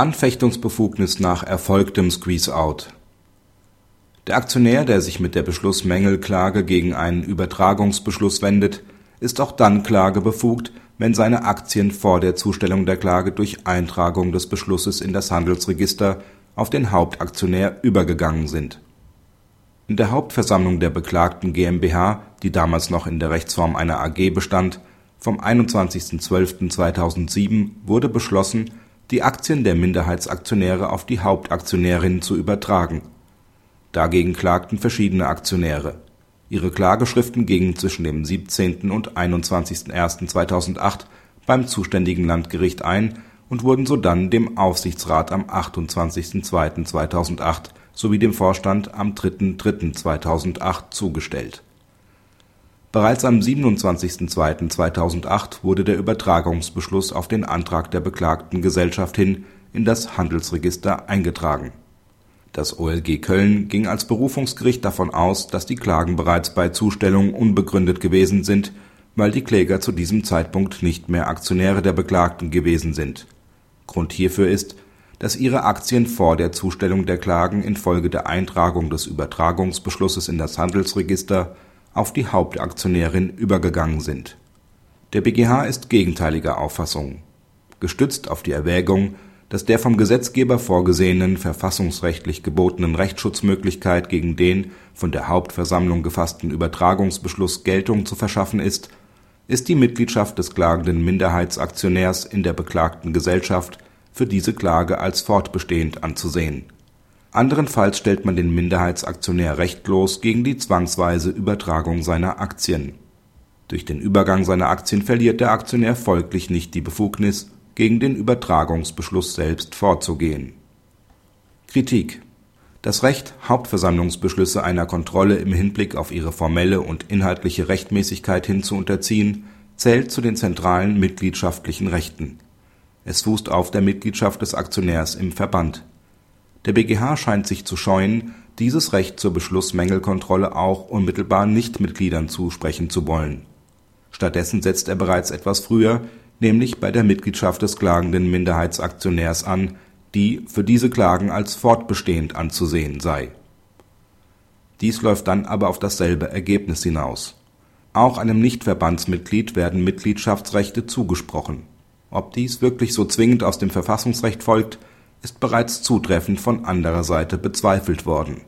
Anfechtungsbefugnis nach erfolgtem Squeeze-out Der Aktionär, der sich mit der Beschlussmängelklage gegen einen Übertragungsbeschluss wendet, ist auch dann klagebefugt, wenn seine Aktien vor der Zustellung der Klage durch Eintragung des Beschlusses in das Handelsregister auf den Hauptaktionär übergegangen sind. In der Hauptversammlung der beklagten GmbH, die damals noch in der Rechtsform einer AG bestand, vom 21.12.2007 wurde beschlossen die Aktien der Minderheitsaktionäre auf die Hauptaktionärin zu übertragen. Dagegen klagten verschiedene Aktionäre. Ihre Klageschriften gingen zwischen dem 17. und 21.01.2008 beim zuständigen Landgericht ein und wurden sodann dem Aufsichtsrat am 28.02.2008 sowie dem Vorstand am 3.03.2008 zugestellt. Bereits am 27.02.2008 wurde der Übertragungsbeschluss auf den Antrag der beklagten Gesellschaft hin in das Handelsregister eingetragen. Das OLG Köln ging als Berufungsgericht davon aus, dass die Klagen bereits bei Zustellung unbegründet gewesen sind, weil die Kläger zu diesem Zeitpunkt nicht mehr Aktionäre der Beklagten gewesen sind. Grund hierfür ist, dass ihre Aktien vor der Zustellung der Klagen infolge der Eintragung des Übertragungsbeschlusses in das Handelsregister auf die Hauptaktionärin übergegangen sind. Der BGH ist gegenteiliger Auffassung. Gestützt auf die Erwägung, dass der vom Gesetzgeber vorgesehenen verfassungsrechtlich gebotenen Rechtsschutzmöglichkeit gegen den von der Hauptversammlung gefassten Übertragungsbeschluss Geltung zu verschaffen ist, ist die Mitgliedschaft des klagenden Minderheitsaktionärs in der beklagten Gesellschaft für diese Klage als fortbestehend anzusehen Anderenfalls stellt man den Minderheitsaktionär rechtlos gegen die zwangsweise Übertragung seiner Aktien. Durch den Übergang seiner Aktien verliert der Aktionär folglich nicht die Befugnis, gegen den Übertragungsbeschluss selbst vorzugehen. Kritik Das Recht, Hauptversammlungsbeschlüsse einer Kontrolle im Hinblick auf ihre formelle und inhaltliche Rechtmäßigkeit hin zu unterziehen, zählt zu den zentralen mitgliedschaftlichen Rechten. Es fußt auf der Mitgliedschaft des Aktionärs im Verband der BGH scheint sich zu scheuen, dieses Recht zur Beschlussmängelkontrolle auch unmittelbar Nichtmitgliedern zusprechen zu wollen. Stattdessen setzt er bereits etwas früher, nämlich bei der Mitgliedschaft des klagenden Minderheitsaktionärs an, die für diese Klagen als fortbestehend anzusehen sei. Dies läuft dann aber auf dasselbe Ergebnis hinaus. Auch einem Nichtverbandsmitglied werden Mitgliedschaftsrechte zugesprochen. Ob dies wirklich so zwingend aus dem Verfassungsrecht folgt ist bereits zutreffend von anderer Seite bezweifelt worden